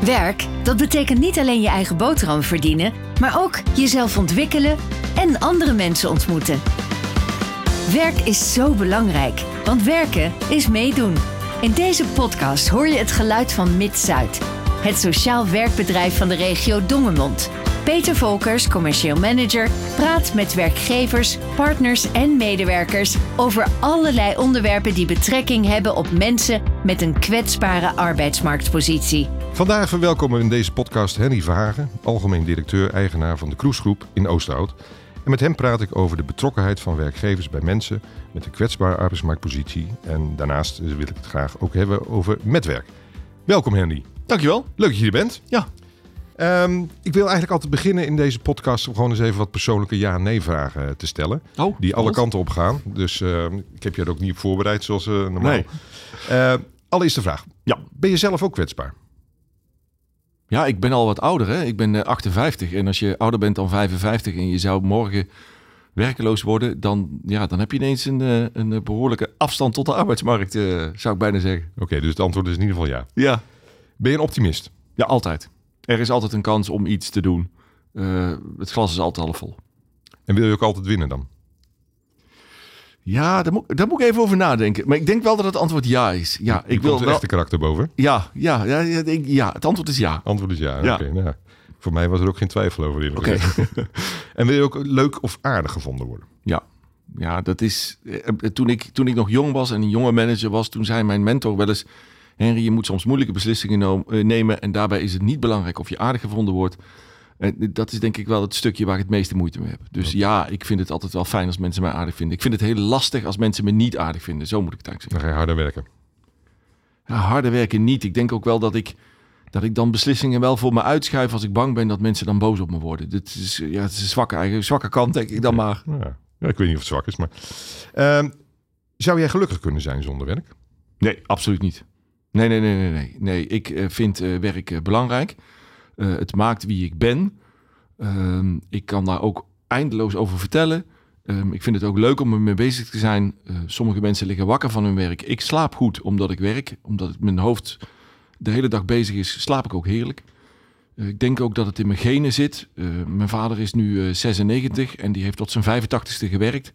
Werk, dat betekent niet alleen je eigen boterham verdienen, maar ook jezelf ontwikkelen en andere mensen ontmoeten. Werk is zo belangrijk, want werken is meedoen. In deze podcast hoor je het geluid van Mid-Zuid, het sociaal werkbedrijf van de regio Dongemond. Peter Volkers, commercieel manager, praat met werkgevers, partners en medewerkers over allerlei onderwerpen die betrekking hebben op mensen met een kwetsbare arbeidsmarktpositie. Vandaag verwelkomen we in deze podcast Henry Verhagen, algemeen directeur-eigenaar van de Kroesgroep in Oosterhout. En met hem praat ik over de betrokkenheid van werkgevers bij mensen met een kwetsbare arbeidsmarktpositie. En daarnaast wil ik het graag ook hebben over metwerk. Welkom Henry. Dankjewel. Leuk dat je er bent. Ja. Ehm, ik wil eigenlijk altijd beginnen in deze podcast om gewoon eens even wat persoonlijke ja-nee vragen te stellen. Oh, die alle wat? kanten op gaan. Dus ehm, ik heb je er ook niet op voorbereid zoals eh, normaal. Nee. Eh, allereerste vraag. Ja. Ben je zelf ook kwetsbaar? Ja, ik ben al wat ouder. Hè? Ik ben eh, 58. En als je ouder bent dan 55 en je zou morgen werkeloos worden, dan, ja, dan heb je ineens een, eh, een eh, behoorlijke afstand tot de arbeidsmarkt, eh, zou ik bijna zeggen. Oké, dus het antwoord is in ieder geval ja. Ja. Ben je een optimist? Ja, altijd. Er is altijd een kans om iets te doen. Eh, het glas is altijd half vol. En wil je ook altijd winnen dan? Ja, daar moet, daar moet ik even over nadenken. Maar ik denk wel dat het antwoord ja is. Ja, Ik wil wel... echte karakter boven. Ja, ja, ja, ja, ik- ja, het antwoord is ja. Antwoord is ja. Ja. Oké, nou, voor mij was er ook geen twijfel over. Oké. en wil je ook leuk of aardig gevonden worden? Ja, ja dat is. eh, Toen ik, toen ik nog jong was en een jonge manager was, toen zei mijn mentor wel eens: Henry, je moet soms moeilijke beslissingen eh, nemen. En daarbij is het niet belangrijk of je aardig gevonden wordt. En dat is denk ik wel het stukje waar ik het meeste moeite mee heb. Dus ja, ik vind het altijd wel fijn als mensen mij aardig vinden. Ik vind het heel lastig als mensen me niet aardig vinden. Zo moet ik het eigenlijk Dan ga je harder werken. zeggen. Ja, harder werken niet. Ik denk ook wel dat ik, dat ik dan beslissingen wel voor me uitschuif als ik bang ben dat mensen dan boos op me worden. Dit is, ja, het is een zwakke, eigen, zwakke kant, denk ik dan maar. Ja. Ja, ik weet niet of het zwak is, maar... Ehm, zou jij gelukkig kunnen zijn zonder werk? Nee, absoluut niet. Nee, nee, nee, nee, nee. nee ik eh, vind eh, werk eh, belangrijk. Eh, het maakt wie ik ben. Ehm, ik kan daar ook eindeloos over vertellen. Ehm, ik vind het ook leuk om ermee bezig te zijn. Eh, sommige mensen liggen wakker van hun werk. Ik slaap goed omdat ik werk. Omdat mijn hoofd de hele dag bezig is, slaap ik ook heerlijk. Eh, ik denk ook dat het in mijn genen zit. Mijn vader is nu eh, 96 en die heeft tot zijn 85ste gewerkt.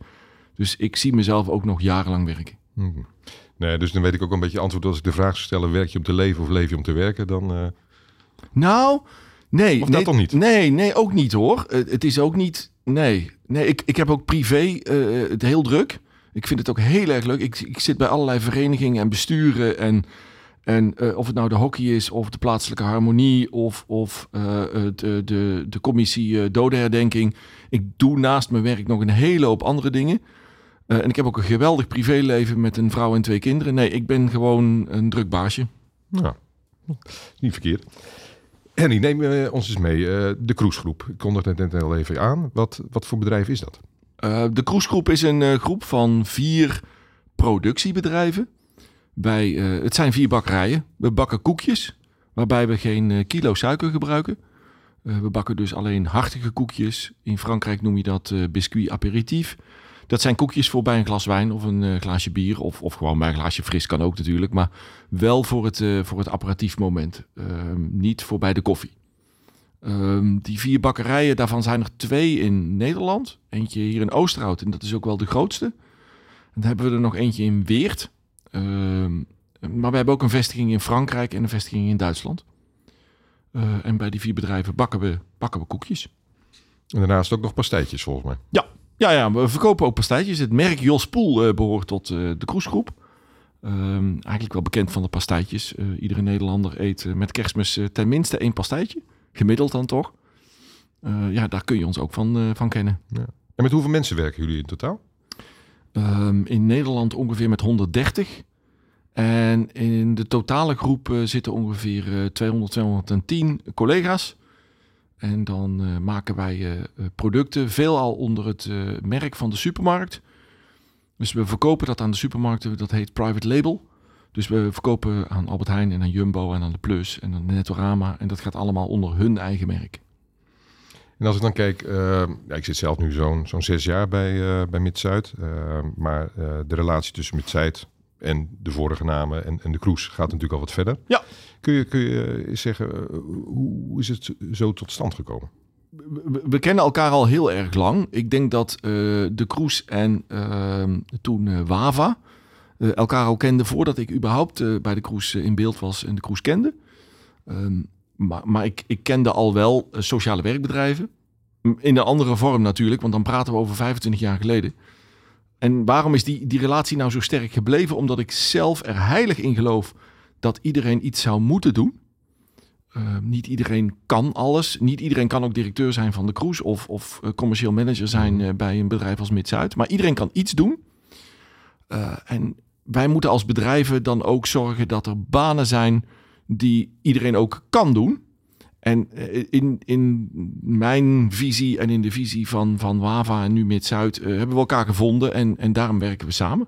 Dus ik zie mezelf ook nog jarenlang werken. Hm. Nee, dus dan weet ik ook een beetje antwoord als ik de vraag stellen... werk je om te leven of leef je om te werken? Dan, Nou, nee. Of dat nee, toch niet? Nee, nee, ook niet hoor. Eh, Het is ook niet. Nee, nee ik, ik heb ook privé eh, het heel druk. Ik vind het ook heel erg leuk. Ik, ik zit bij allerlei verenigingen en besturen. En, en eh, of het nou de hockey is, of de plaatselijke harmonie, of, of eh, de, de commissie eh, dodenherdenking. Ik doe naast mijn werk nog een hele hoop andere dingen. En ik heb ook een geweldig privéleven met een vrouw en twee kinderen. Nee, ik ben gewoon een druk baasje. nou, niet verkeerd. Henny, neem eh, ons eens mee. eh, de Kroesgroep. Ik kondigde het net al even aan. Wat, wat voor bedrijf is dat? Eh, de Kroesgroep is een groep van vier productiebedrijven. Eh, het zijn vier bakkerijen. We bakken koekjes, waarbij we geen kilo suiker gebruiken. We bakken dus alleen hartige koekjes. In Frankrijk noem je dat biscuit apéritief. Dat zijn koekjes voor bij een glas wijn of een eh, glaasje bier. Of, of gewoon bij een glaasje fris kan ook natuurlijk. Maar wel voor het, eh, voor het aperitief moment. Ehm, niet voor bij de koffie. Ehm, die vier bakkerijen, daarvan zijn er twee in Nederland. Eentje hier in Oosterhout en dat is ook wel de grootste. En dan hebben we er nog eentje in Weert. Ehm, maar we hebben ook een vestiging in Frankrijk en een vestiging in Duitsland. Eh, en bij die vier bedrijven bakken we, bakken we koekjes. En daarnaast ook nog pastijtjes volgens mij. Ja, ja, ja, we verkopen ook pastijtjes. Het merk Jos Poel eh, behoort tot eh, de Kroesgroep. Ehm, eigenlijk wel bekend van de pastijtjes. Eh, iedere Nederlander eet met kerstmis eh, tenminste één pastijtje. Gemiddeld dan toch. Ja, daar kun je ons ook van, van kennen. En met hoeveel mensen werken jullie in totaal? Ehm, in Nederland ongeveer met 130. En in de totale groep zitten ongeveer eh, 200, 210 collega's. En dan eh, maken wij eh, producten veelal onder het merk van de supermarkt. Dus we verkopen dat aan de supermarkten, dat heet private label. Dus we verkopen aan Albert Heijn en aan Jumbo en aan de Plus en aan Netorama. En dat gaat allemaal onder hun eigen merk. En als ik dan kijk, ja, ik zit zelf nu zo'n zo'n zes jaar bij, bij Mid-Zuid. maar de relatie tussen Mid-Zuid en de vorige namen en, en de cruise gaat natuurlijk al wat verder. Ja. Kun je, kun je eens zeggen, eh, hoe is het zo tot stand gekomen? we, we kennen elkaar al heel erg lang. Ik denk dat eh, de Kroes en ehm, toen eh, Wava eh, elkaar al kenden voordat ik überhaupt eh, bij de Kroes eh, in beeld was en de Kroes kende. Ehm, maar maar ik, ik kende al wel eh, sociale werkbedrijven. In een andere vorm natuurlijk, want dan praten we over 25 jaar geleden. En waarom is die, die relatie nou zo sterk gebleven? Omdat ik zelf er heilig in geloof dat iedereen iets zou moeten doen. Uh, niet iedereen kan alles. Niet iedereen kan ook directeur zijn van de cruise of, of uh, commercieel manager zijn uh, bij een bedrijf als Mid-Zuid. Maar iedereen kan iets doen. En wij moeten als bedrijven dan ook zorgen dat er banen zijn die iedereen ook kan doen. En uh, in, in mijn visie en in de visie van, van Wava en nu Mid-Zuid uh, hebben we elkaar gevonden en, en daarom werken we samen.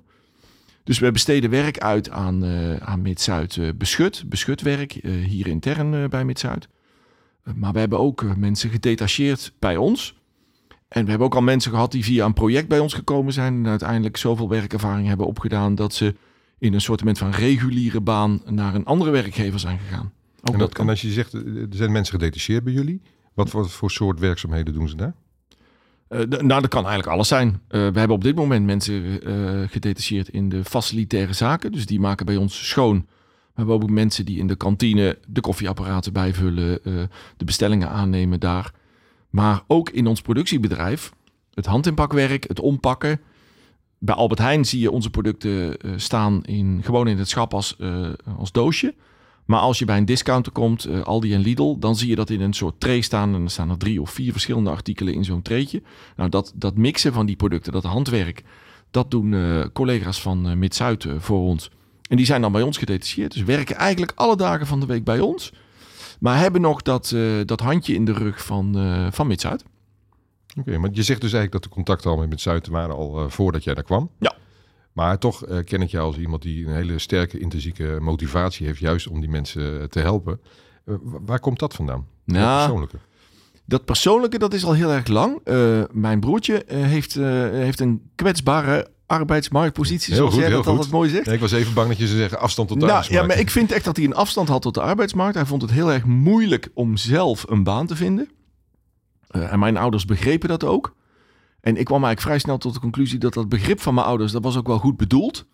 Dus we besteden werk uit aan, uh, aan Mid-Zuid uh, beschut, uh, hier intern bij Mid-Zuid. maar we hebben ook mensen gedetacheerd bij ons. En we hebben ook al mensen gehad die via een project bij ons gekomen zijn en uiteindelijk zoveel werkervaring hebben opgedaan dat ze in een soort van reguliere baan naar een andere werkgever zijn gegaan. Ook en, dat kan. en als je zegt, er zijn mensen gedetacheerd bij jullie, wat, wat voor soort werkzaamheden doen ze daar? Uh, nou, dat kan eigenlijk alles zijn. Uh, we hebben op dit moment mensen uh, gedetacheerd in de facilitaire zaken. Dus die maken bij ons schoon. We hebben ook mensen die in de kantine de koffieapparaten bijvullen, de bestellingen aannemen daar. Maar ook in ons productiebedrijf, het handinpakwerk, het ompakken. Bij Albert Heijn zie je onze producten staan in, gewoon in het schap als, als doosje. Maar als je bij een discounter komt, uh, Aldi en Lidl, dan zie je dat in een soort tray staan. En dan staan er drie of vier verschillende artikelen in zo'n treetje. Nou, dat, dat mixen van die producten, dat handwerk, dat doen uh, collega's van uh, Mid-Zuid voor ons. En die zijn dan bij ons gedetacheerd. Dus werken eigenlijk alle dagen van de week bij ons. Maar hebben nog dat, dat handje in de rug van, van Mid-Zuid. Oké, okay, maar je zegt dus eigenlijk dat de contacten al met Mid-Zuid waren al voordat jij daar kwam? Ja. Maar toch uh, ken ik jou als iemand die een hele sterke intrinsieke motivatie heeft, juist om die mensen te helpen. Uh, waar komt dat vandaan? Nou, dat persoonlijke. Dat persoonlijke, dat is al heel erg lang. Uh, mijn broertje heeft, heeft een kwetsbare arbeidsmarktpositie, zoals goed, jij dat altijd mooi zegt. Ik was even bang dat je ze zeggen afstand tot de nou, arbeidsmarkt. Ja, maar ik vind echt dat hij een afstand had tot de arbeidsmarkt. Hij vond het heel erg moeilijk om zelf een baan te vinden. en mijn ouders begrepen dat ook. En ik kwam eigenlijk vrij snel tot de conclusie dat dat begrip van mijn ouders, dat was ook wel goed bedoeld.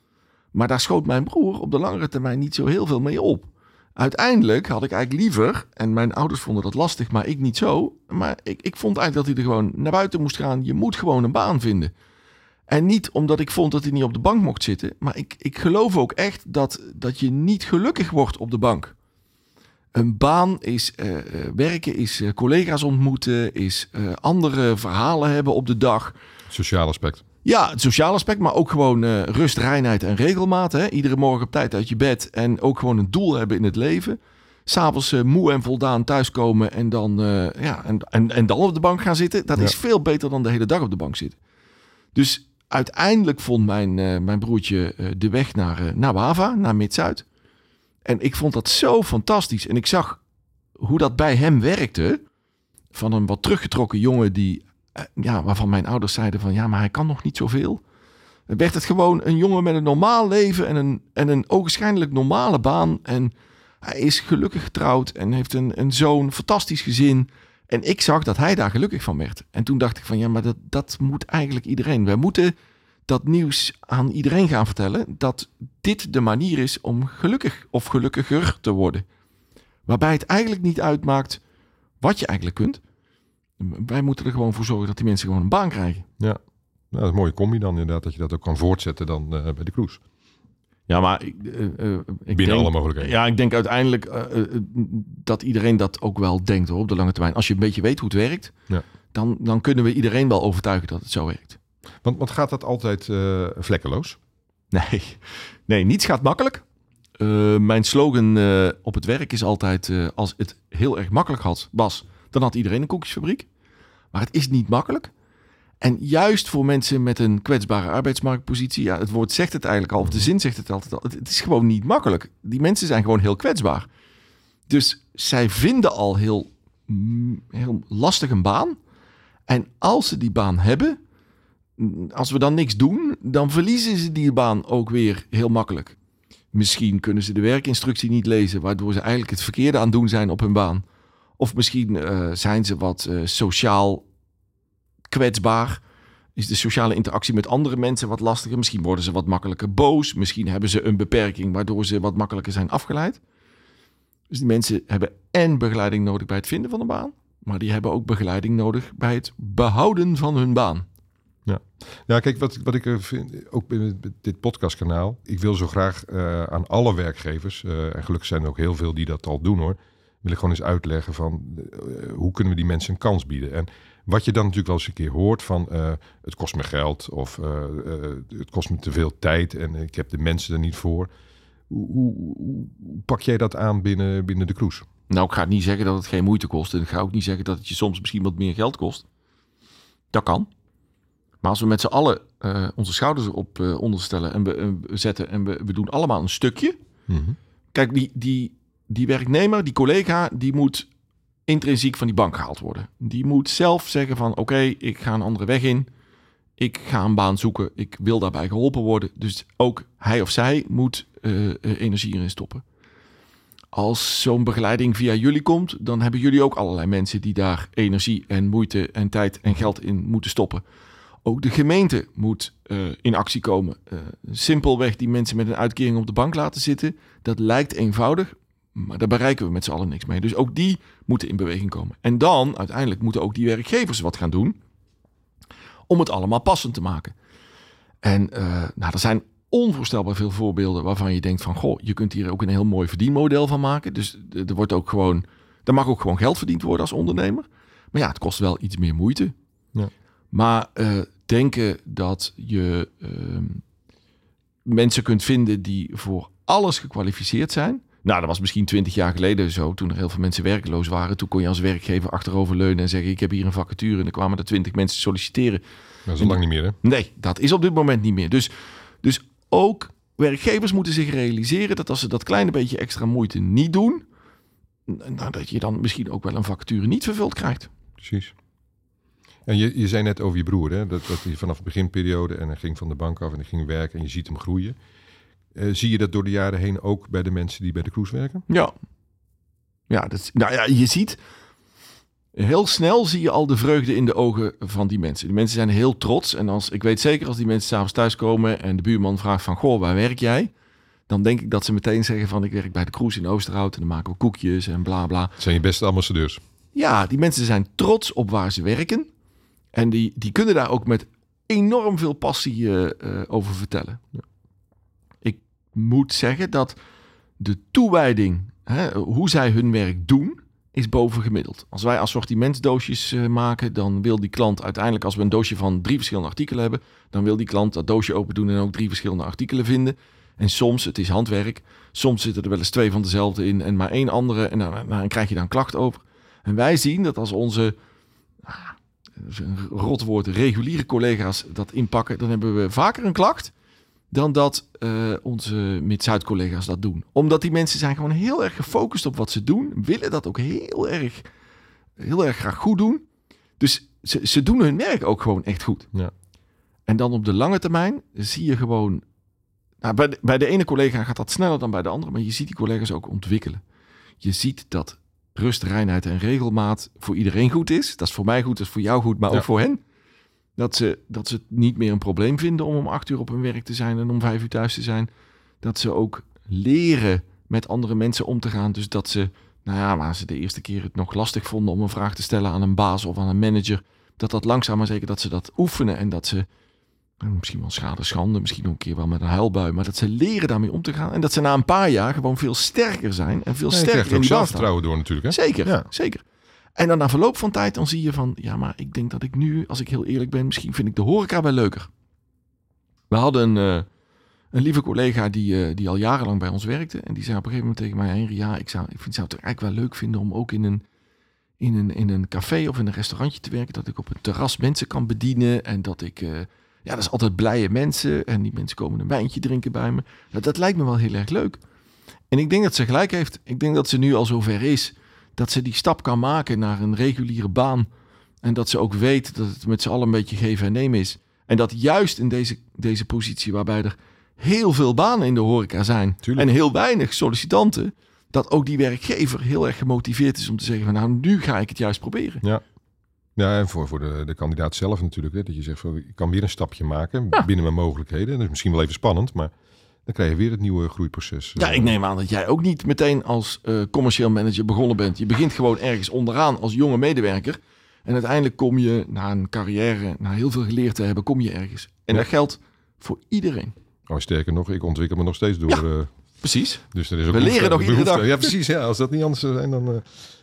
Maar daar schoot mijn broer op de langere termijn niet zo heel veel mee op. Uiteindelijk had ik eigenlijk liever, en mijn ouders vonden dat lastig, maar ik niet zo. Maar ik, ik vond eigenlijk dat hij er gewoon naar buiten moest gaan. Je moet gewoon een baan vinden. En niet omdat ik vond dat hij niet op de bank mocht zitten. Maar ik, ik geloof ook echt dat, dat je niet gelukkig wordt op de bank. Een baan is uh, werken, is uh, collega's ontmoeten, is uh, andere verhalen hebben op de dag. Sociaal aspect. Ja, het sociaal aspect, maar ook gewoon rust, reinheid en regelmaat. Hè? Iedere morgen op tijd uit je bed en ook gewoon een doel hebben in het leven. S'avonds moe en voldaan thuiskomen en dan, ja, en, en, en dan op de bank gaan zitten. Dat ja. is veel beter dan de hele dag op de bank zitten. Dus uiteindelijk vond mijn, mijn broertje de weg naar, naar Wava, naar Mid-Zuid. En ik vond dat zo fantastisch. En ik zag hoe dat bij hem werkte. Van een wat teruggetrokken jongen die, ja, waarvan mijn ouders zeiden van ja, maar hij kan nog niet zoveel. Dan werd het gewoon een jongen met een normaal leven en een, en een ogenschijnlijk normale baan. En hij is gelukkig getrouwd en heeft een, een zoon, fantastisch gezin. En ik zag dat hij daar gelukkig van werd. En toen dacht ik van ja, maar dat, dat moet eigenlijk iedereen. Wij moeten dat nieuws aan iedereen gaan vertellen dat dit de manier is om gelukkig of gelukkiger te worden. Waarbij het eigenlijk niet uitmaakt wat je eigenlijk kunt. Wij moeten er gewoon voor zorgen dat die mensen gewoon een baan krijgen. Ja, nou, dat is een mooie combi dan inderdaad, dat je dat ook kan voortzetten dan uh, bij de cruise. Ja, maar ik, uh, uh, ik binnen denk, alle mogelijkheden. Ja, ik denk uiteindelijk dat iedereen dat ook wel denkt hoor, op de lange termijn. Als je een beetje weet hoe het werkt, ja. dan, dan kunnen we iedereen wel overtuigen dat het zo werkt. Want, want gaat dat altijd uh, vlekkeloos? Nee. nee, niets gaat makkelijk. Uh, mijn slogan uh, op het werk is altijd: als het heel erg makkelijk had, was, dan had iedereen een koekjesfabriek. Maar het is niet makkelijk. En juist voor mensen met een kwetsbare arbeidsmarktpositie, ja, het woord zegt het eigenlijk al, of de zin zegt het altijd al, het is gewoon niet makkelijk. Die mensen zijn gewoon heel kwetsbaar. Dus zij vinden al heel, heel lastig een baan. En als ze die baan hebben, als we dan niks doen, dan verliezen ze die baan ook weer heel makkelijk. Misschien kunnen ze de werkinstructie niet lezen, waardoor ze eigenlijk het verkeerde aan het doen zijn op hun baan. Of misschien uh, zijn ze wat uh, sociaal kwetsbaar. Is de sociale interactie met andere mensen wat lastiger? Misschien worden ze wat makkelijker boos. Misschien hebben ze een beperking waardoor ze wat makkelijker zijn afgeleid. Dus die mensen hebben en begeleiding nodig bij het vinden van een baan. Maar die hebben ook begeleiding nodig bij het behouden van hun baan. Ja, ja kijk, wat, wat ik vind, ook in dit podcastkanaal, ik wil zo graag uh, aan alle werkgevers, uh, en gelukkig zijn er ook heel veel die dat al doen hoor, wil ik gewoon eens uitleggen van hoe kunnen we die mensen een kans bieden. En wat je dan natuurlijk wel eens een keer hoort van het kost me geld of het kost me te veel tijd en ik heb de mensen er niet voor. Hoe, hoe, hoe pak jij dat aan binnen, binnen de cruise? Nou, ik ga niet zeggen dat het geen moeite kost. En ik ga ook niet zeggen dat het je soms misschien wat meer geld kost. Dat kan. Maar als we met z'n allen uh, onze schouders erop uh, onderstellen en we, uh, zetten en we, we doen allemaal een stukje. Mhm. Kijk, die, die, die werknemer, die collega, die moet intrinsiek van die bank gehaald worden. Die moet zelf zeggen van oké, ik ga een andere weg in. Ik ga een baan zoeken. Ik wil daarbij geholpen worden. Dus ook hij of zij moet energie erin stoppen. Als zo'n begeleiding via jullie komt, dan hebben jullie ook allerlei mensen die daar energie en moeite en tijd en geld in moeten stoppen. Ook de gemeente moet uh, in actie komen. Uh, simpelweg die mensen met een uitkering op de bank laten zitten. Dat lijkt eenvoudig, maar daar bereiken we met z'n allen niks mee. Dus ook die moeten in beweging komen. En dan uiteindelijk moeten ook die werkgevers wat gaan doen om het allemaal passend te maken. En uh, nou, er zijn onvoorstelbaar veel voorbeelden waarvan je denkt van... goh, je kunt hier ook een heel mooi verdienmodel van maken. Dus er wordt ook gewoon... er mag ook gewoon geld verdiend worden als ondernemer. Maar ja, het kost wel iets meer moeite. Ja. Maar uh, denken dat je uh, mensen kunt vinden die voor alles gekwalificeerd zijn... Nou, dat was misschien twintig jaar geleden zo, toen er heel veel mensen werkloos waren. Toen kon je als werkgever achteroverleunen en zeggen: Ik heb hier een vacature. En er kwamen er twintig mensen solliciteren. Dat is al lang niet meer, hè? Nee, dat is op dit moment niet meer. Dus, dus ook werkgevers moeten zich realiseren dat als ze dat kleine beetje extra moeite niet doen, nou, dat je dan misschien ook wel een vacature niet vervuld krijgt. Precies. En je, je zei net over je broer, hè? Dat, dat hij vanaf de beginperiode en hij ging van de bank af en hij ging werken en je ziet hem groeien. Uh, zie je dat door de jaren heen ook bij de mensen die bij de cruise werken? Ja. Ja, dat, nou ja, je ziet heel snel zie je al de vreugde in de ogen van die mensen. Die mensen zijn heel trots. En als, ik weet zeker als die mensen s'avonds thuiskomen en de buurman vraagt van... Goh, waar werk jij? Dan denk ik dat ze meteen zeggen van... Ik werk bij de cruise in Oosterhout en dan maken we koekjes en bla bla. Dat zijn je beste ambassadeurs. Ja, die mensen zijn trots op waar ze werken. En die, die kunnen daar ook met enorm veel passie uh, uh, over vertellen. Ja. Ik moet zeggen dat de toewijding, hè, hoe zij hun werk doen is bovengemiddeld. Als wij assortimentsdoosjes uh, maken, dan wil die klant uiteindelijk, als we een doosje van drie verschillende artikelen hebben, dan wil die klant dat doosje open doen en ook drie verschillende artikelen vinden. En soms, het is handwerk, soms zitten er wel eens twee van dezelfde in en maar één andere. En dan, dan krijg je daar een klacht over. En wij zien dat als onze, ah, een rot woord, reguliere collega's dat inpakken, dan hebben we vaker een klacht dan dat uh, onze Mid-Zuid-collega's dat doen. Omdat die mensen zijn gewoon heel erg gefocust op wat ze doen. Willen dat ook heel erg, heel erg graag goed doen. Dus ze, ze doen hun werk ook gewoon echt goed. Ja. En dan op de lange termijn zie je gewoon... Nou, bij, de, bij de ene collega gaat dat sneller dan bij de andere. Maar je ziet die collega's ook ontwikkelen. Je ziet dat rust, reinheid en regelmaat voor iedereen goed is. Dat is voor mij goed, dat is voor jou goed, maar Ja. ook voor hen. Dat ze, dat ze het niet meer een probleem vinden om om acht uur op hun werk te zijn en om vijf uur thuis te zijn. Dat ze ook leren met andere mensen om te gaan. Dus dat ze, nou ja, waar ze de eerste keer het nog lastig vonden om een vraag te stellen aan een baas of aan een manager. Dat dat langzaam maar zeker dat ze dat oefenen en dat ze, misschien wel schade, schande, misschien nog een keer wel met een huilbui. Maar dat ze leren daarmee om te gaan. En dat ze na een paar jaar gewoon veel sterker zijn en veel Ja, je sterker krijgt in ook die baan staan. zelfvertrouwen door natuurlijk. Hè? Zeker, Ja. zeker. En dan na verloop van tijd, dan zie je van, ja, maar ik denk dat ik nu, als ik heel eerlijk ben, misschien vind ik de horeca wel leuker. We hadden een, eh, een lieve collega die, eh, die al jarenlang bij ons werkte. En die zei op een gegeven moment tegen mij, Henry, ja, ik zou, ik vind, zou het eigenlijk wel leuk vinden om ook in een, in, een, in een café of in een restaurantje te werken. Dat ik op een terras mensen kan bedienen en dat ik... eh, ja, dat is altijd blije mensen en die mensen komen een wijntje drinken bij me. Dat, dat lijkt me wel heel erg leuk. En ik denk dat ze gelijk heeft. Ik denk dat ze nu al zover is dat ze die stap kan maken naar een reguliere baan. En dat ze ook weet dat het met z'n allen een beetje geven en nemen is. En dat juist in deze, deze positie, waarbij er heel veel banen in de horeca zijn Tuurlijk. en heel weinig sollicitanten, dat ook die werkgever heel erg gemotiveerd is om te zeggen van nou, nu ga ik het juist proberen. Ja. Ja, en voor, voor de, de kandidaat zelf natuurlijk. Hè, dat je zegt, van, ik kan weer een stapje maken Ja. binnen mijn mogelijkheden. Dat is misschien wel even spannend, maar dan krijg je weer het nieuwe groeiproces. Ja, eh, ik neem aan dat jij ook niet meteen als eh, commercieel manager begonnen bent. Je begint gewoon ergens onderaan als jonge medewerker. En uiteindelijk kom je na een carrière, na heel veel geleerd te hebben, kom je ergens. En Ja. dat geldt voor iedereen. Oh, sterker nog, ik ontwikkel me nog steeds door. Ja. eh, Precies. dus er is ook We leren behoefte- nog iedere behoefte- dag. Ja, precies. Ja, als dat niet anders zou zijn, dan...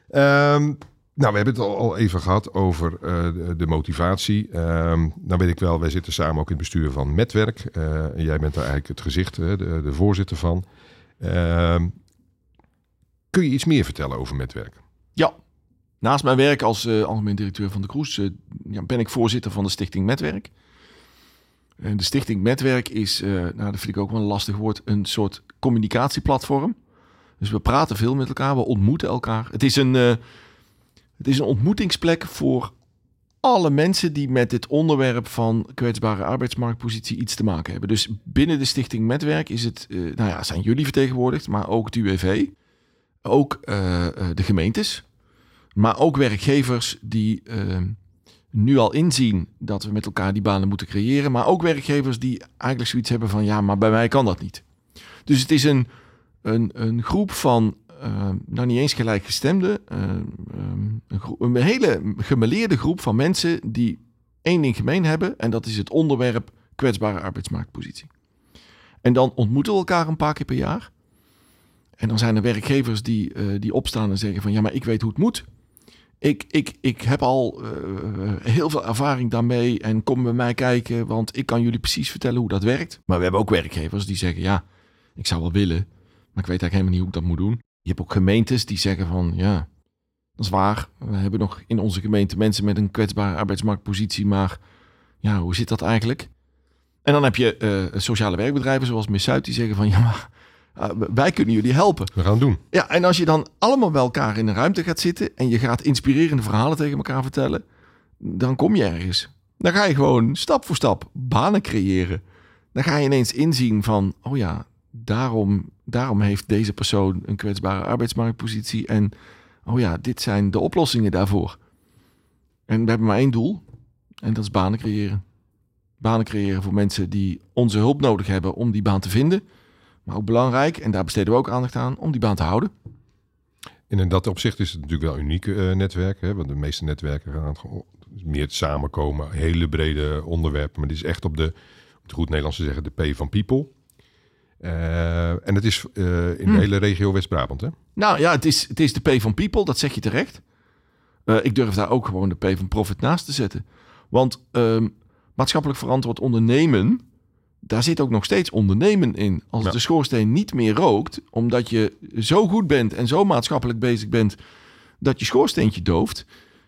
eh, ehm, nou, we hebben het al, even gehad over eh, de, motivatie. Ehm nou weet ik wel, wij zitten samen ook in het bestuur van Metwerk. Eh, jij bent daar eigenlijk het gezicht, de, de voorzitter van. Ehm, kun je iets meer vertellen over Metwerk? Ja. Naast mijn werk als eh, algemeen directeur van de Kroes ben ik voorzitter van de Stichting Metwerk. En de Stichting Metwerk is, nou dat vind ik ook wel een lastig woord, een soort communicatieplatform. Dus we praten veel met elkaar, we ontmoeten elkaar. Het is een, het is een ontmoetingsplek voor alle mensen die met dit onderwerp van kwetsbare arbeidsmarktpositie iets te maken hebben. Dus binnen de Stichting Metwerk is het, eh, nou ja, zijn jullie vertegenwoordigd, maar ook het UWV, ook eh, eh, de gemeentes, maar ook werkgevers die nu al inzien dat we met elkaar die banen moeten creëren, maar ook werkgevers die eigenlijk zoiets hebben van ja, maar bij mij kan dat niet. Dus het is een, een, een groep van, eh, nou niet eens gelijkgestemde, een, groep- een hele gemeleerde groep van mensen die één ding gemeen hebben en dat is het onderwerp kwetsbare arbeidsmarktpositie. En dan ontmoeten we elkaar een paar keer per jaar. En dan zijn er werkgevers die, eh, die opstaan en zeggen van ja, maar ik weet hoe het moet. Ik, ik, ik heb al eh, heel veel ervaring daarmee en kom bij mij kijken, want ik kan jullie precies vertellen hoe dat werkt. Maar we hebben ook werkgevers die zeggen ja, ik zou wel willen, maar ik weet eigenlijk helemaal niet hoe ik dat moet doen. Je hebt ook gemeentes die zeggen van ja, dat is waar. We hebben nog in onze gemeente mensen met een kwetsbare arbeidsmarktpositie, maar ja, hoe zit dat eigenlijk? En dan heb je eh, sociale werkbedrijven zoals Miss Zuid die zeggen van ja, maar eh, wij kunnen jullie helpen. We gaan doen. Ja, en als je dan allemaal bij elkaar in een ruimte gaat zitten en je gaat inspirerende verhalen tegen elkaar vertellen, dan kom je ergens. Dan ga je gewoon stap voor stap banen creëren. Dan ga je ineens inzien van, oh ja, daarom, daarom heeft deze persoon een kwetsbare arbeidsmarktpositie en oh ja, dit zijn de oplossingen daarvoor. En we hebben maar één doel en dat is banen creëren. Banen creëren voor mensen die onze hulp nodig hebben om die baan te vinden. Maar ook belangrijk, en daar besteden we ook aandacht aan, om die baan te houden. En in dat opzicht is het natuurlijk wel een uniek eh, netwerk. Hè? Want de meeste netwerken gaan meer samenkomen. Hele brede onderwerpen. Maar dit is echt op de, op het goed Nederlands te zeggen, de P van people. Eh, en het is eh, in de Hmm. hele regio West-Brabant, hè? Nou ja, het is, het is de P van People, dat zeg je terecht. Eh, ik durf daar ook gewoon de P van Profit naast te zetten. Want ehm, maatschappelijk verantwoord ondernemen, daar zit ook nog steeds ondernemen in. Als Ja. de schoorsteen niet meer rookt, omdat je zo goed bent en zo maatschappelijk bezig bent dat je schoorsteentje dooft,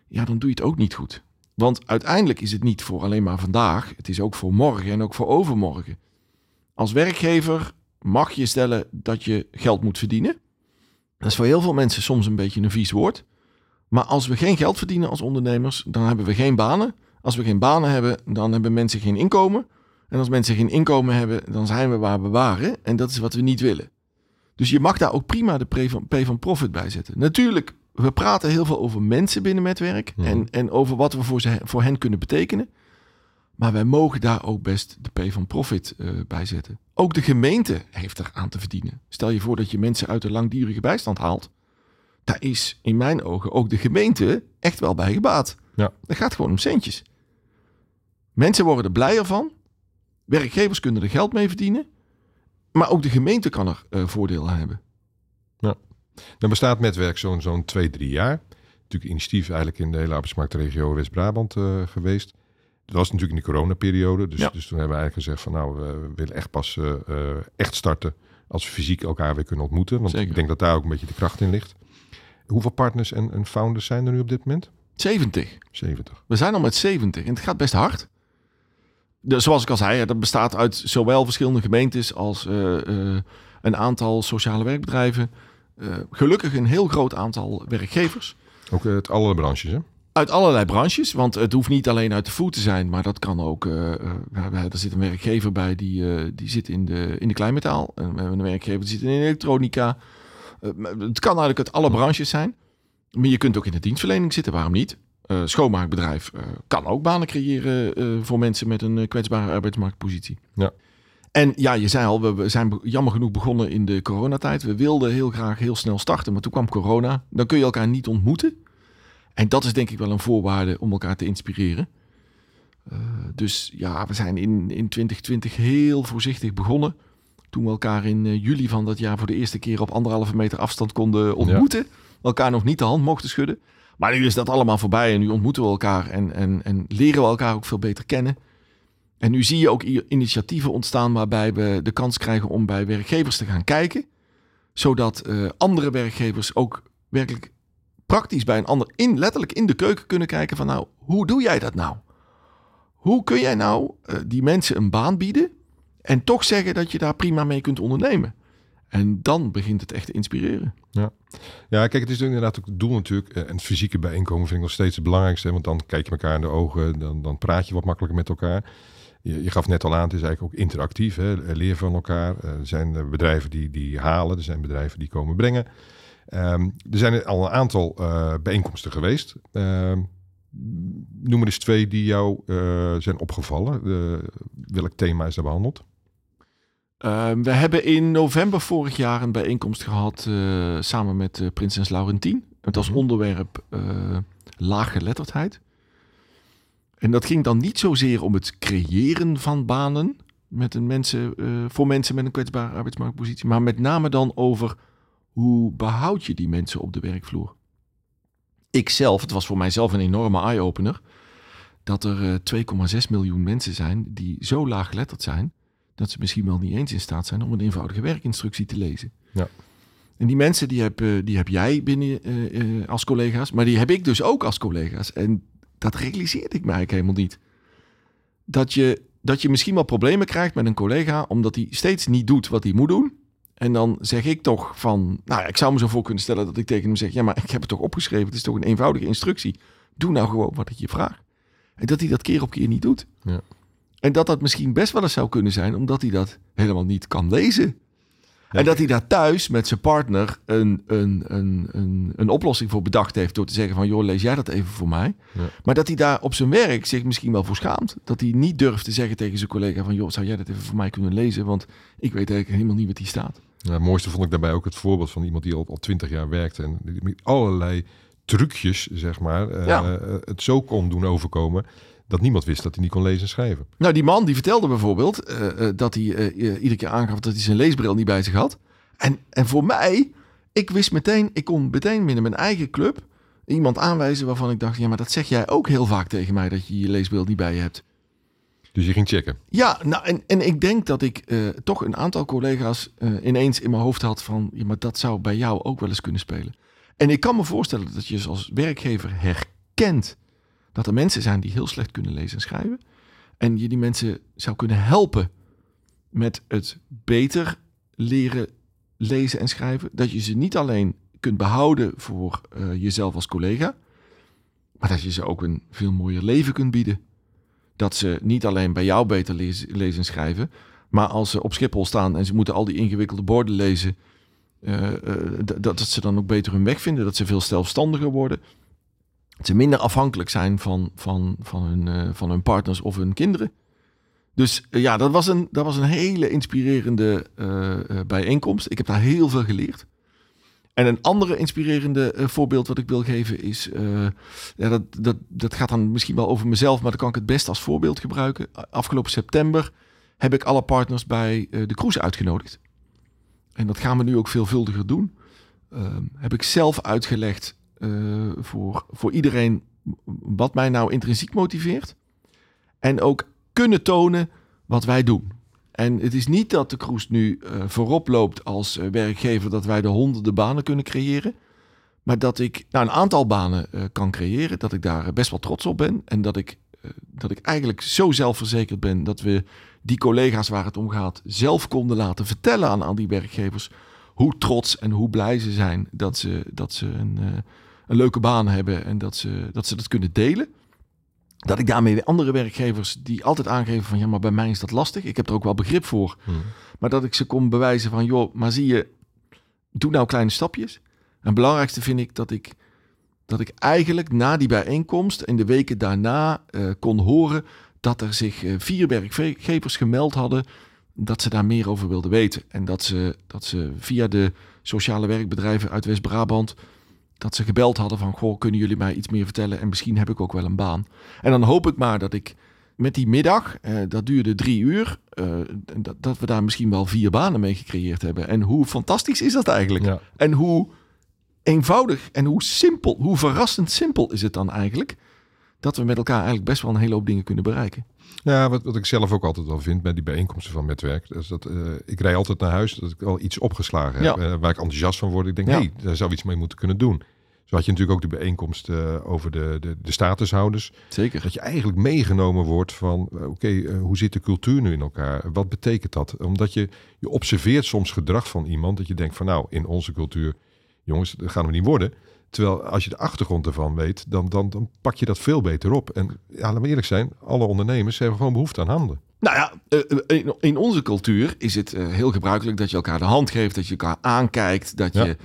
ja, dan doe je het ook niet goed. Want uiteindelijk is het niet voor alleen maar vandaag, het is ook voor morgen en ook voor overmorgen. Als werkgever mag je stellen dat je geld moet verdienen. Dat is voor heel veel mensen soms een beetje een vies woord. Maar als we geen geld verdienen als ondernemers, dan hebben we geen banen. Als we geen banen hebben, dan hebben mensen geen inkomen. En als mensen geen inkomen hebben, dan zijn we waar we waren. En dat is wat we niet willen. Dus je mag daar ook prima de P van, Profit bij zetten. Natuurlijk, we praten heel veel over mensen binnen Metwerk. Mhm. En, en over wat we voor, ze, voor hen kunnen betekenen. Maar wij mogen daar ook best de P van Profit eh, bij zetten. Ook de gemeente heeft er aan te verdienen. Stel je voor dat je mensen uit de langdurige bijstand haalt. Daar is in mijn ogen ook de gemeente echt wel bij gebaat. Ja. Dat gaat gewoon om centjes. Mensen worden er blijer van. Werkgevers kunnen er geld mee verdienen. Maar ook de gemeente kan er eh, voordeel aan hebben. Dan bestaat Netwerk zo'n zo'n twee, drie jaar. Natuurlijk initiatief eigenlijk in de hele arbeidsmarktregio West-Brabant eh, geweest. Dat was natuurlijk in de coronaperiode. Dus, Ja. dus toen hebben we eigenlijk gezegd van nou, we willen echt pas eh, eh, echt starten als we fysiek elkaar weer kunnen ontmoeten. Want Zeker. ik denk dat daar ook een beetje de kracht in ligt. Hoeveel partners en, en founders zijn er nu op dit moment? 70. 70. We zijn al met 70 en het gaat best hard. Zoals ik al zei, dat bestaat uit zowel verschillende gemeentes als eh, een aantal sociale werkbedrijven. Gelukkig een heel groot aantal werkgevers. Ook uit alle branches, hè? Uit allerlei branches, want het hoeft niet alleen uit de food te zijn, maar dat kan ook. we- er zit een werkgever bij die, eh, die zit in de, in de kleinmetaal. En we hebben een werkgever die zit in de elektronica. Het kan eigenlijk uit alle branches zijn. Maar je kunt ook in de dienstverlening zitten, waarom niet? Schoonmaakbedrijf kan ook banen creëren voor mensen met een kwetsbare arbeidsmarktpositie. Ja. En ja, je zei al, we- zijn jammer genoeg begonnen in de coronatijd. We wilden heel graag heel snel starten, maar toen kwam corona. Dan kun je elkaar niet ontmoeten. En dat is denk ik wel een voorwaarde om elkaar te inspireren. Eh, dus ja, we zijn in, in 2020 heel voorzichtig begonnen. Toen we elkaar in eh, juli van dat jaar voor de eerste keer op anderhalve meter afstand konden ontmoeten. Elkaar nog niet de hand mochten schudden. Maar nu is dat allemaal voorbij en nu ontmoeten we elkaar en, en, en leren we elkaar ook veel beter kennen. En nu zie je ook initiatieven ontstaan waarbij we de kans krijgen om bij werkgevers te gaan kijken. Zodat eh, andere werkgevers ook werkelijk praktisch bij een ander in, letterlijk in de keuken kunnen kijken van nou, hoe doe jij dat nou? Hoe kun jij nou eh, die mensen een baan bieden en toch zeggen dat je daar prima mee kunt ondernemen? En dan begint het echt te inspireren. Ja, kijk, het is inderdaad ook het doel natuurlijk. eh, En het fysieke bijeenkomen vind ik nog steeds het belangrijkste. Want dan kijk je elkaar in de ogen, dan, dan praat je wat makkelijker met elkaar. Je, je gaf net al aan, het is eigenlijk ook interactief. Hè? Leer van elkaar. Eh, Er zijn bedrijven die, die halen, er zijn bedrijven die komen brengen. Ehm, er zijn al een aantal eh, bijeenkomsten geweest. Ehm, noem er eens twee die jou eh, zijn opgevallen. Eh, welk thema is daar behandeld? Ehm, we hebben in november vorig jaar een bijeenkomst gehad eh, samen met Prinses Laurentien. Het als Mhm. onderwerp laaggeletterdheid. En dat ging dan niet zozeer om het creëren van banen met een mensen, voor mensen met een kwetsbare arbeidsmarktpositie, maar met name dan over hoe behoud je die mensen op de werkvloer. Ik zelf, het was voor mijzelf een enorme eye-opener, dat er eh, 2,6 miljoen mensen zijn die zo laaggeletterd zijn dat ze misschien wel niet eens in staat zijn om een eenvoudige werkinstructie te lezen. Ja. En die mensen die heb, eh, die heb jij binnen eh, eh, als collega's, maar die heb ik dus ook als collega's. En dat realiseerde ik mij eigenlijk helemaal niet. Dat je, dat je misschien wel problemen krijgt met een collega omdat hij steeds niet doet wat hij moet doen. En dan zeg ik toch van, nou ja, ik zou me zo voor kunnen stellen dat ik tegen hem zeg, ja, maar ik heb het toch opgeschreven, het is toch een eenvoudige instructie. Doe nou gewoon wat ik je vraag. En dat hij dat keer op keer niet doet. Ja. En dat dat misschien best wel eens zou kunnen zijn, omdat hij dat helemaal niet kan lezen. En dat hij daar thuis met zijn partner een, een, een, een, een oplossing voor bedacht heeft. Door te zeggen van, joh, lees jij dat even voor mij. Ja. Maar dat hij daar op zijn werk zich misschien wel voor schaamt. Dat hij niet durft te zeggen tegen zijn collega van, joh, zou jij dat even voor mij kunnen lezen? Want ik weet eigenlijk helemaal niet wat hier staat. Ja, het mooiste vond ik daarbij ook het voorbeeld van iemand die al al twintig jaar werkte en met allerlei trucjes, zeg maar, Ja. eh, het zo kon doen overkomen dat niemand wist dat hij niet kon lezen en schrijven. Nou, die man die vertelde bijvoorbeeld eh, eh, dat hij eh, iedere keer aangaf dat hij zijn leesbril niet bij zich had. En, en voor mij, ik wist meteen, ik kon meteen binnen mijn eigen club iemand aanwijzen waarvan ik dacht, ja, maar dat zeg jij ook heel vaak tegen mij dat je je leesbril niet bij je hebt. Dus je ging checken. Ja, nou, en, en ik denk dat ik toch een aantal collega's ineens in mijn hoofd had van, ja, maar dat zou bij jou ook wel eens kunnen spelen. En ik kan me voorstellen dat je als werkgever herkent dat er mensen zijn die heel slecht kunnen lezen en schrijven. En je die mensen zou kunnen helpen met het beter leren lezen en schrijven. Dat je ze niet alleen kunt behouden voor eh, jezelf als collega, maar dat je ze ook een veel mooier leven kunt bieden dat ze niet alleen bij jou beter lezen, lezen en schrijven, maar als ze op Schiphol staan en ze moeten al die ingewikkelde borden lezen, eh, eh, d- dat ze dan ook beter hun weg vinden, dat ze veel zelfstandiger worden, dat ze minder afhankelijk zijn van, van, van, hun, eh, van hun partners of hun kinderen. Dus eh, ja, dat was een, dat was een hele inspirerende eh, bijeenkomst. Ik heb daar heel veel geleerd. En een andere inspirerende voorbeeld wat ik wil geven is... ja, dat, dat, dat gaat dan misschien wel over mezelf, maar dan kan ik het best als voorbeeld gebruiken. Afgelopen september heb ik alle partners bij de cruise uitgenodigd. En dat gaan we nu ook veelvuldiger doen. Ehm, heb ik zelf uitgelegd eh, voor, voor iedereen wat mij nou intrinsiek motiveert. En ook kunnen tonen wat wij doen. En het is niet dat de cruise nu eh, voorop loopt als eh, werkgever dat wij de honderden banen kunnen creëren. Maar dat ik nou, een aantal banen kan creëren, dat ik daar best wel trots op ben. En dat ik, dat ik eigenlijk zo zelfverzekerd ben dat we die collega's waar het om gaat zelf konden laten vertellen aan al die werkgevers hoe trots en hoe blij ze zijn dat ze, dat ze een, een leuke baan hebben en dat ze, dat ze dat kunnen delen. Dat ik daarmee andere werkgevers die altijd aangeven van ja, maar bij mij is dat lastig. Ik heb er ook wel begrip voor. Hmm. Maar dat ik ze kon bewijzen van joh, maar zie je, doe nou kleine stapjes. En het belangrijkste vind ik dat ik, dat ik eigenlijk na die bijeenkomst en de weken daarna eh, kon horen dat er zich eh, vier werkgevers gemeld hadden dat ze daar meer over wilden weten. En dat ze, dat ze via de sociale werkbedrijven uit West-Brabant dat ze gebeld hadden van, goh, kunnen jullie mij iets meer vertellen? En misschien heb ik ook wel een baan. En dan hoop ik maar dat ik met die middag, eh, dat duurde drie uur, eh, dat, dat we daar misschien wel vier banen mee gecreëerd hebben. En hoe fantastisch is dat eigenlijk? Ja. En hoe eenvoudig en hoe simpel, hoe verrassend simpel is het dan eigenlijk, dat we met elkaar eigenlijk best wel een hele hoop dingen kunnen bereiken. Ja, wat, wat ik zelf ook altijd wel vind met die bijeenkomsten van Metwerk. Is dat, eh, ik rij altijd naar huis dat ik al iets opgeslagen heb. Ja. eh, waar ik enthousiast van word. Ik denk, Ja. hé, daar zou iets mee moeten kunnen doen. Zo had je natuurlijk ook de bijeenkomst eh, over de, de, de statushouders. Zeker. Dat je eigenlijk meegenomen wordt van, oké, hoe zit de cultuur nu in elkaar? Wat betekent dat? Omdat je, je observeert soms gedrag van iemand dat je denkt van, nou, in onze cultuur, jongens, dat gaan we niet worden. Terwijl als je de achtergrond ervan weet, dan, dan, dan pak je dat veel beter op. En ja, laten we eerlijk zijn, alle ondernemers hebben gewoon behoefte aan handen. Nou ja, eh, in, in onze cultuur is het eh, heel gebruikelijk dat je elkaar de hand geeft, dat je elkaar aankijkt, dat Ja. je.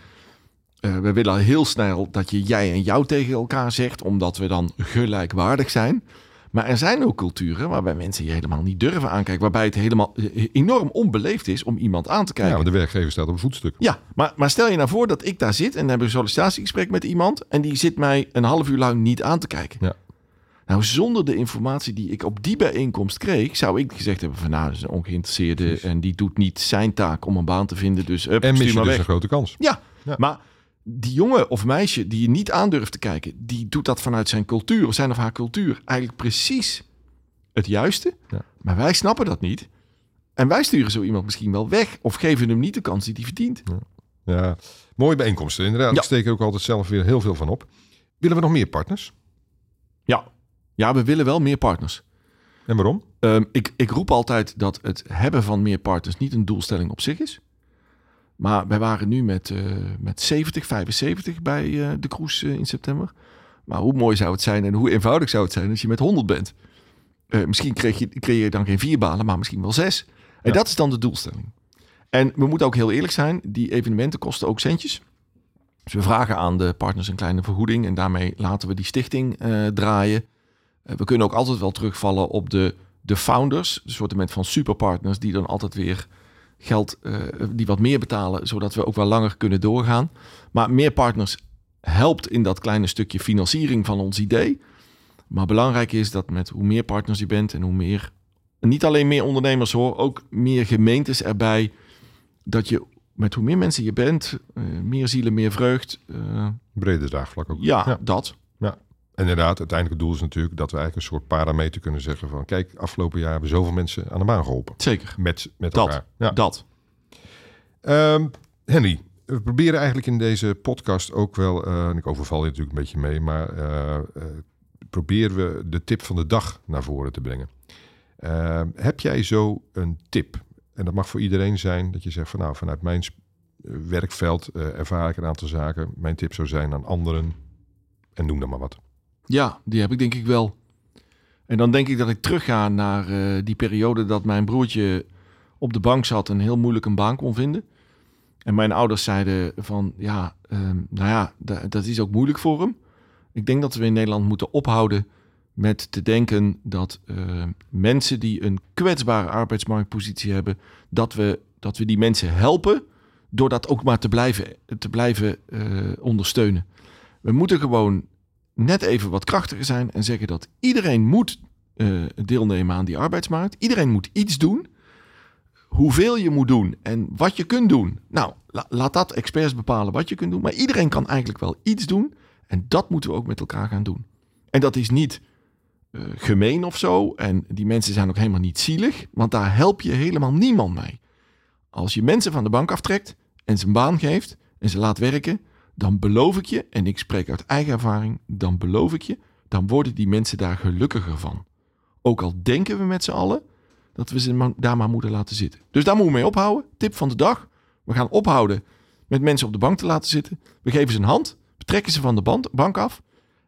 eh, we willen heel snel dat je jij en jou tegen elkaar zegt, omdat we dan gelijkwaardig zijn. Maar er zijn ook culturen waarbij mensen je helemaal niet durven aankijken, waarbij het helemaal eh, enorm onbeleefd is om iemand aan te Ja, kijken. want de werkgever staat op een voetstuk. Ja, maar, maar stel je nou voor dat ik daar zit en dan heb ik een sollicitatiegesprek met iemand en die zit mij een half uur lang niet aan te kijken. Ja. Nou, zonder de informatie die ik op die bijeenkomst kreeg, zou ik gezegd hebben van nou, dat is een ongeïnteresseerde Precies. en die doet niet zijn taak om een baan te vinden, dus up, En mis stuur je maar dus weg. een grote kans. Ja, Ja. maar die jongen of meisje die je niet aandurft te kijken, die doet dat vanuit zijn cultuur, of zijn of haar cultuur, eigenlijk precies het juiste. Ja. Maar wij snappen dat niet. En wij sturen zo iemand misschien wel weg of geven hem niet de kans die hij verdient. Ja, mooie bijeenkomsten. Inderdaad, Ja. ik steek er ook altijd zelf weer heel veel van op. Willen we nog meer partners? Ja. ja, we willen wel meer partners. En waarom? Ehm, ik, ik roep altijd dat het hebben van meer partners niet een doelstelling op zich is. Maar wij waren nu met, eh, met 70, 75 bij eh, de cruise eh, in september. Maar hoe mooi zou het zijn en hoe eenvoudig zou het zijn als je met 100 bent? Misschien kreeg je, creëer je dan geen vier banen, maar misschien wel zes. En Ja. dat is dan de doelstelling. En we moeten ook heel eerlijk zijn, die evenementen kosten ook centjes. Dus we vragen aan de partners een kleine vergoeding en daarmee laten we die stichting draaien. We kunnen ook altijd wel terugvallen op de, de founders, een soort van superpartners die dan altijd weer geld, eh, die wat meer betalen, zodat we ook wel langer kunnen doorgaan. Maar meer partners helpt in dat kleine stukje financiering van ons idee. Maar belangrijk is dat met hoe meer partners je bent en hoe meer, niet alleen meer ondernemers hoor, ook meer gemeentes erbij, dat je met hoe meer mensen je bent, eh, meer zielen, meer vreugd. eh, Brede draagvlak ook. ja, Ja. dat. En inderdaad, uiteindelijk het doel is natuurlijk dat we eigenlijk een soort parameter kunnen zeggen van... kijk, afgelopen jaar hebben zoveel mensen aan de baan geholpen. Zeker. Met, met Dat. elkaar. Ja. Dat. Ehm, Henry, we proberen eigenlijk in deze podcast ook wel... eh, en ik overval je natuurlijk een beetje mee... maar eh, eh, proberen we de tip van de dag naar voren te brengen. Ehm, heb jij zo een tip? En dat mag voor iedereen zijn dat je zegt van... nou, vanuit mijn werkveld ervaar ik een aantal zaken. Mijn tip zou zijn aan anderen... en noem dan maar wat. Ja, die heb ik denk ik wel. En dan denk ik dat ik terugga naar eh, die periode dat mijn broertje op de bank zat en heel moeilijk een baan kon vinden. En mijn ouders zeiden van, ja, ehm, nou ja, da- dat is ook moeilijk voor hem. Ik denk dat we in Nederland moeten ophouden met te denken dat eh, mensen die een kwetsbare arbeidsmarktpositie hebben, dat we, dat we die mensen helpen door dat ook maar te blijven, te blijven eh, ondersteunen. We moeten gewoon net even wat krachtiger zijn en zeggen dat iedereen moet eh, deelnemen aan die arbeidsmarkt. Iedereen moet iets doen. Hoeveel je moet doen en wat je kunt doen. Nou, la- laat dat experts bepalen wat je kunt doen. Maar iedereen kan eigenlijk wel iets doen. En dat moeten we ook met elkaar gaan doen. En dat is niet eh, gemeen of zo. En die mensen zijn ook helemaal niet zielig. Want daar help je helemaal niemand mee. Als je mensen van de bank aftrekt en ze een baan geeft en ze laat werken, dan beloof ik je, en ik spreek uit eigen ervaring, dan beloof ik je, dan worden die mensen daar gelukkiger van. Ook al denken we met z'n allen dat we ze daar maar moeten laten zitten. Dus daar moeten we mee ophouden. Tip van de dag. We gaan ophouden met mensen op de bank te laten zitten. We geven ze een hand, we trekken ze van de band, bank af.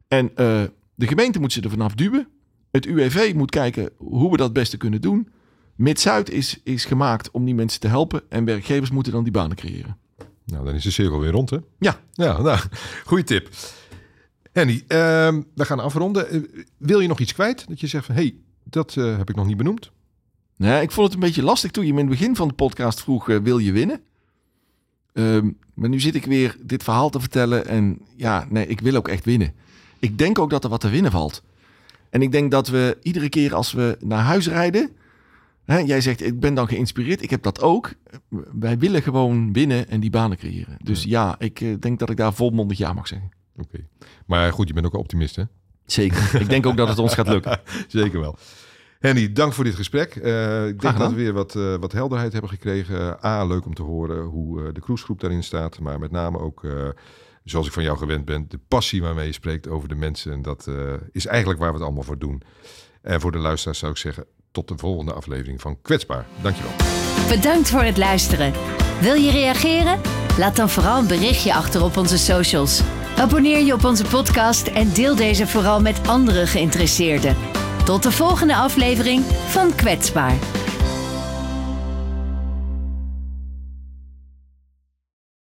En eh, de gemeente moet ze er vanaf duwen. Het UWV moet kijken hoe we dat het beste kunnen doen. Mid-Zuid is, is gemaakt om die mensen te helpen. En werkgevers moeten dan die banen creëren. Nou, dan is de cirkel weer rond, hè? Ja. Ja, nou, goede tip. Henny, ehm, we gaan afronden. Eh, wil je nog iets kwijt? Dat je zegt van, hé, hey, dat eh, heb ik nog niet benoemd. Nee, ik vond het een beetje lastig toen je me in het begin van de podcast vroeg, eh, wil je winnen? Ehm, maar nu zit ik weer dit verhaal te vertellen en ja, nee, ik wil ook echt winnen. Ik denk ook dat er wat te winnen valt. En ik denk dat we iedere keer als we naar huis rijden, hè, jij zegt ik ben dan geïnspireerd, ik heb dat ook. Wij willen gewoon winnen en die banen creëren. Dus ja, ik eh, denk dat ik daar volmondig ja mag zeggen. Oké. Maar goed, je bent ook een optimist, hè? Zeker. ik denk ook dat het ons gaat lukken. Zeker wel. Henny, dank voor dit gesprek. Uh, ik denk dat we weer wat, uh, wat helderheid hebben gekregen. A, leuk om te horen hoe de cruisegroep daarin staat. Maar met name ook, zoals ik van jou gewend ben, de passie waarmee je spreekt over de mensen. En dat is eigenlijk waar we het allemaal voor doen. En voor de luisteraars zou ik zeggen, tot de volgende aflevering van Kwetsbaar. Dankjewel. Bedankt voor het luisteren. Wil je reageren? Laat dan vooral een berichtje achter op onze socials. Abonneer je op onze podcast en deel deze vooral met andere geïnteresseerden. Tot de volgende aflevering van Kwetsbaar.